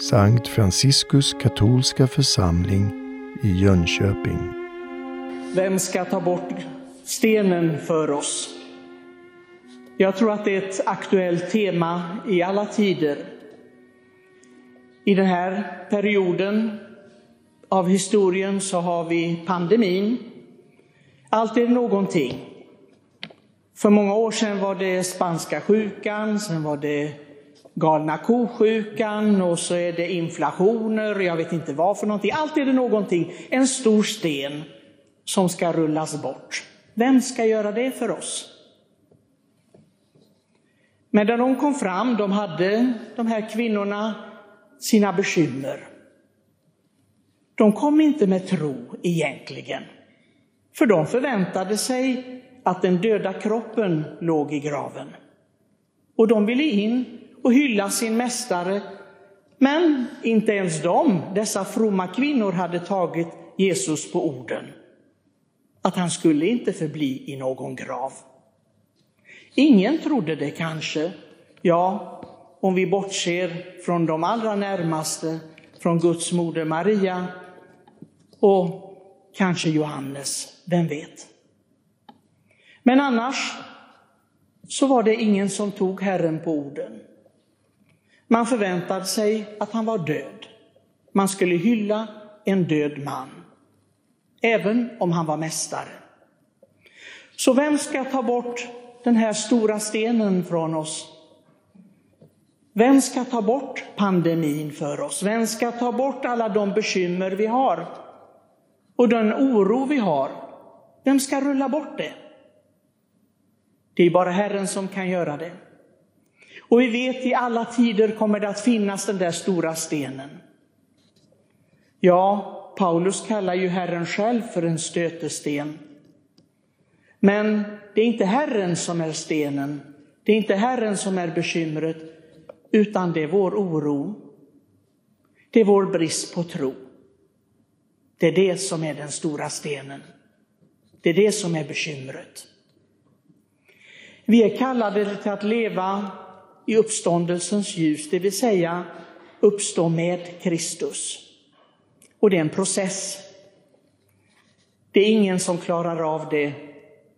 Sankt Franciskus katolska församling i Jönköping. Vem ska ta bort stenen för oss? Jag tror att det är ett aktuellt tema i alla tider. I den här perioden av historien så har vi pandemin. Alltid någonting. För många år sedan var det spanska sjukan, sen var det galna kosjukan och så är det inflationer, jag vet inte vad för någonting. Alltid är det någonting, en stor sten som ska rullas bort. Vem ska göra det för oss? Men när de kom fram, de hade, de här kvinnorna, sina bekymmer. De kom inte med tro egentligen. För de förväntade sig att den döda kroppen låg i graven. Och de ville in och hylla sin mästare. Men inte ens de, dessa fromma kvinnor, hade tagit Jesus på orden. Att han skulle inte förbli i någon grav. Ingen trodde det kanske. Ja, om vi bortser från de allra närmaste, från Guds moder Maria och kanske Johannes, vem vet? Men annars så var det ingen som tog Herren på orden. Man förväntade sig att han var död. Man skulle hylla en död man, även om han var mästare. Så vem ska ta bort den här stora stenen från oss? Vem ska ta bort pandemin för oss? Vem ska ta bort alla de bekymmer vi har och den oro vi har? Vem ska rulla bort det? Det är bara Herren som kan göra det. Och vi vet i alla tider kommer det att finnas den där stora stenen. Ja, Paulus kallar ju Herren själv för en stötesten. Men det är inte Herren som är stenen, det är inte Herren som är bekymret, utan det är vår oro. Det är vår brist på tro. Det är det som är den stora stenen. Det är det som är bekymret. Vi är kallade till att leva i uppståndelsens ljus, det vill säga uppstå med Kristus. Och det är en process. Det är ingen som klarar av det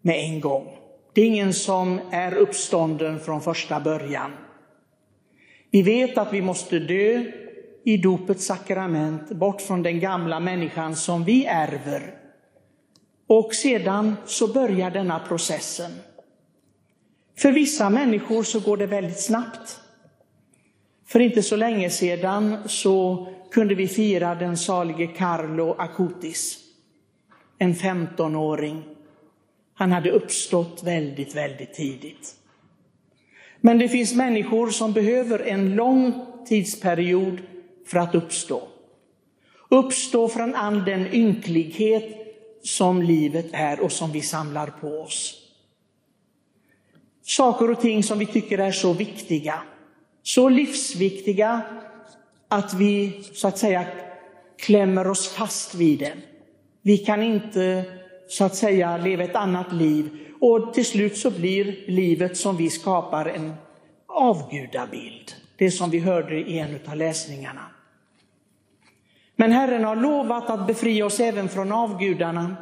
med en gång. Det är ingen som är uppstånden från första början. Vi vet att vi måste dö i dopets sakrament, bort från den gamla människan som vi ärver. Och sedan så börjar denna processen. För vissa människor så går det väldigt snabbt. För inte så länge sedan så kunde vi fira den salige Carlo Acutis, en 15-åring. Han hade uppstått väldigt, väldigt tidigt. Men det finns människor som behöver en lång tidsperiod för att uppstå. Uppstå från all den ynklighet som livet är och som vi samlar på oss. Saker och ting som vi tycker är så viktiga, så livsviktiga att vi så att säga klämmer oss fast vid det. Vi kan inte så att säga leva ett annat liv och till slut så blir livet som vi skapar en avgudabild. Det som vi hörde i en av läsningarna. Men Herren har lovat att befria oss även från avgudarna,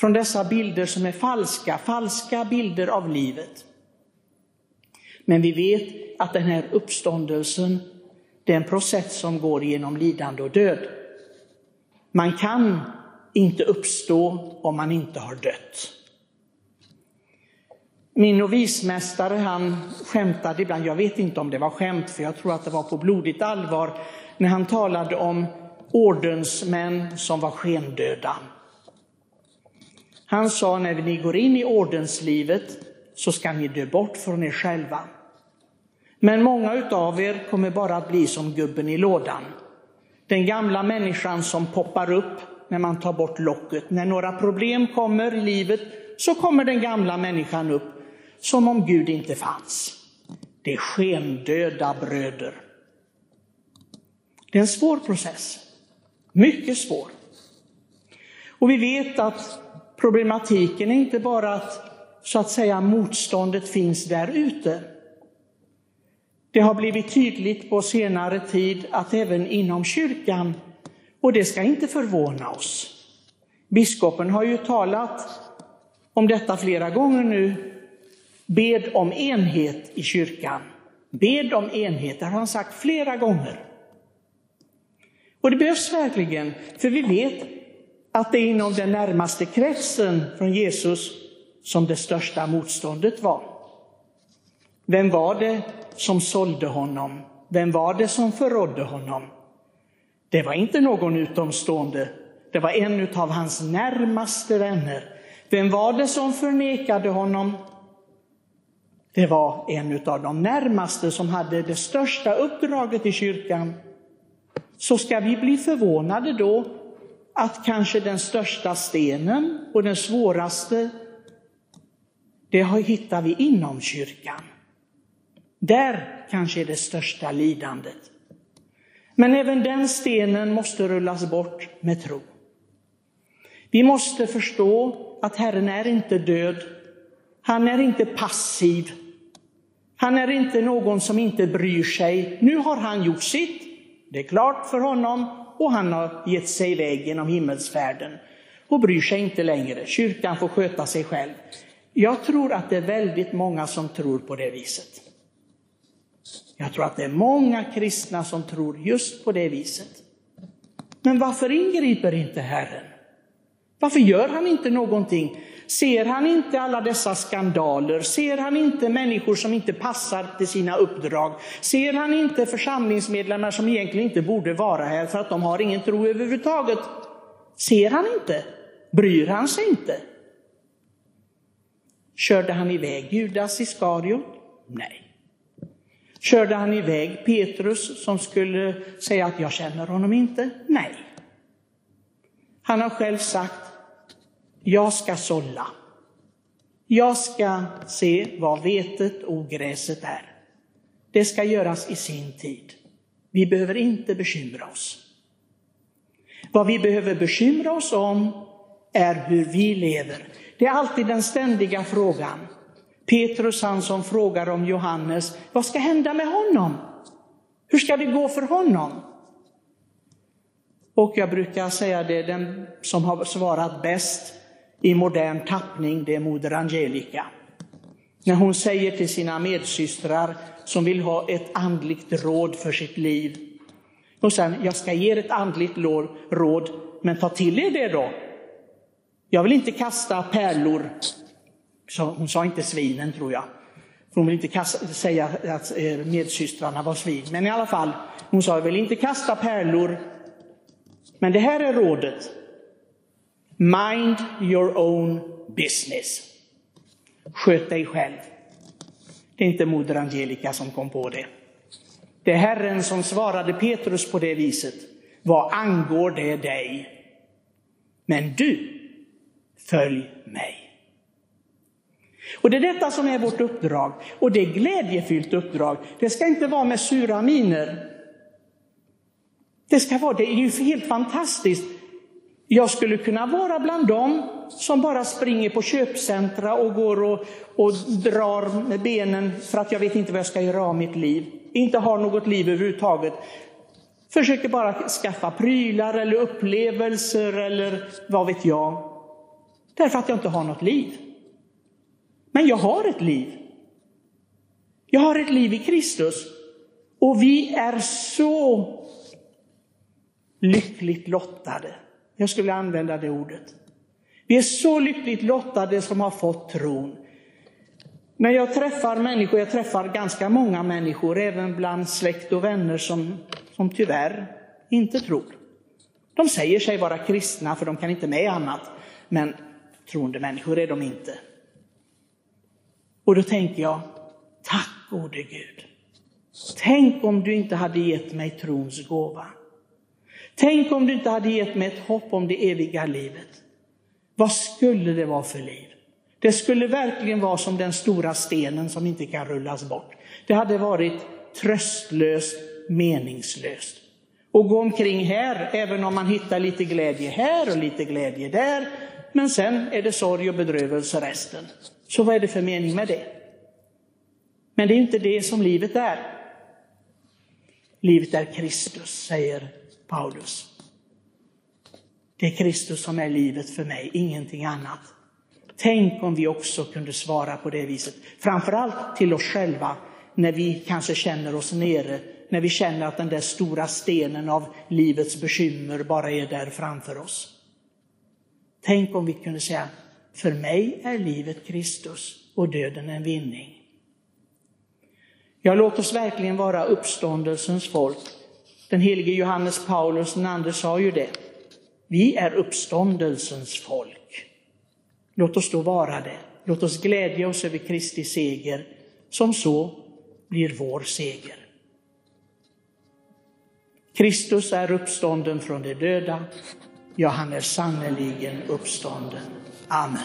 från dessa bilder som är falska, falska bilder av livet. Men vi vet att den här uppståndelsen, det är en process som går genom lidande och död. Man kan inte uppstå om man inte har dött. Min novismästare han skämtade ibland, jag vet inte om det var skämt, för jag tror att det var på blodigt allvar, när han talade om ordensmän som var skendöda. Han sa, när ni går in i ordenslivet så ska ni dö bort från er själva. Men många av er kommer bara att bli som gubben i lådan. Den gamla människan som poppar upp när man tar bort locket. När några problem kommer i livet så kommer den gamla människan upp som om Gud inte fanns. Det är skendöda bröder. Det är en svår process. Mycket svår. Och vi vet att problematiken är inte bara att så att säga motståndet finns där ute. Det har blivit tydligt på senare tid att även inom kyrkan, och det ska inte förvåna oss. Biskopen har ju talat om detta flera gånger nu. Bed om enhet i kyrkan. Bed om enhet, det har han sagt flera gånger. Och det behövs verkligen, för vi vet att det är inom den närmaste kretsen från Jesus som det största motståndet var. Vem var det som sålde honom? Vem var det som förrådde honom? Det var inte någon utomstående, det var en av hans närmaste vänner. Vem var det som förnekade honom? Det var en av de närmaste som hade det största uppdraget i kyrkan. Så ska vi bli förvånade då att kanske den största stenen och den svåraste, det hittar vi inom kyrkan. Där kanske är det största lidandet. Men även den stenen måste rullas bort med tro. Vi måste förstå att Herren är inte död. Han är inte passiv. Han är inte någon som inte bryr sig. Nu har han gjort sitt. Det är klart för honom och han har gett sig iväg genom himmelsfärden och bryr sig inte längre. Kyrkan får sköta sig själv. Jag tror att det är väldigt många som tror på det viset. Jag tror att det är många kristna som tror just på det viset. Men varför ingriper inte Herren? Varför gör han inte någonting? Ser han inte alla dessa skandaler? Ser han inte människor som inte passar till sina uppdrag? Ser han inte församlingsmedlemmar som egentligen inte borde vara här för att de har ingen tro överhuvudtaget? Ser han inte? Bryr han sig inte? Körde han iväg Judas Iskariot? Nej. Körde han iväg Petrus som skulle säga att jag känner honom inte? Nej. Han har själv sagt, jag ska sålla. Jag ska se vad vetet och gräset är. Det ska göras i sin tid. Vi behöver inte bekymra oss. Vad vi behöver bekymra oss om är hur vi lever. Det är alltid den ständiga frågan. Petrus han som frågar om Johannes, vad ska hända med honom? Hur ska det gå för honom? Och jag brukar säga det, den som har svarat bäst i modern tappning, det är moder Angelica. När hon säger till sina medsystrar som vill ha ett andligt råd för sitt liv. Och sen, jag ska ge er ett andligt råd, men ta till er det då. Jag vill inte kasta pärlor hon sa inte svinen tror jag. För hon vill inte kasta, säga att eh, medsystrarna var svin. Men i alla fall, hon sa, jag vill inte kasta pärlor. Men det här är rådet. Mind your own business. Sköt dig själv. Det är inte moder Angelica som kom på det. Det är Herren som svarade Petrus på det viset. Vad angår det dig? Men du, följ mig. Och det är detta som är vårt uppdrag. Och det är glädjefyllt uppdrag. Det ska inte vara med sura miner. Det ska vara, det är ju helt fantastiskt. Jag skulle kunna vara bland dem som bara springer på köpcentra och går och, och drar med benen för att jag vet inte vad jag ska göra av mitt liv. Inte har något liv överhuvudtaget. Försöker bara skaffa prylar eller upplevelser eller vad vet jag. Därför att jag inte har något liv. Men jag har ett liv. Jag har ett liv i Kristus. Och vi är så lyckligt lottade. Jag skulle använda det ordet. Vi är så lyckligt lottade som har fått tron. När jag träffar människor, jag träffar ganska många människor, även bland släkt och vänner som, som tyvärr inte tror. De säger sig vara kristna för de kan inte med annat, men troende människor är de inte. Och då tänker jag, tack gode Gud. Tänk om du inte hade gett mig trons gåva. Tänk om du inte hade gett mig ett hopp om det eviga livet. Vad skulle det vara för liv? Det skulle verkligen vara som den stora stenen som inte kan rullas bort. Det hade varit tröstlöst, meningslöst. Och gå omkring här, även om man hittar lite glädje här och lite glädje där, men sen är det sorg och bedrövelse resten. Så vad är det för mening med det? Men det är inte det som livet är. Livet är Kristus, säger Paulus. Det är Kristus som är livet för mig, ingenting annat. Tänk om vi också kunde svara på det viset, framförallt till oss själva, när vi kanske känner oss nere, när vi känner att den där stora stenen av livets bekymmer bara är där framför oss. Tänk om vi kunde säga, för mig är livet Kristus och döden en vinning. Ja, låt oss verkligen vara uppståndelsens folk. Den helige Johannes Paulus II sa ju det. Vi är uppståndelsens folk. Låt oss då vara det. Låt oss glädja oss över Kristi seger, som så blir vår seger. Kristus är uppstånden från de döda. Ja, han är sannerligen uppstånden. Amen.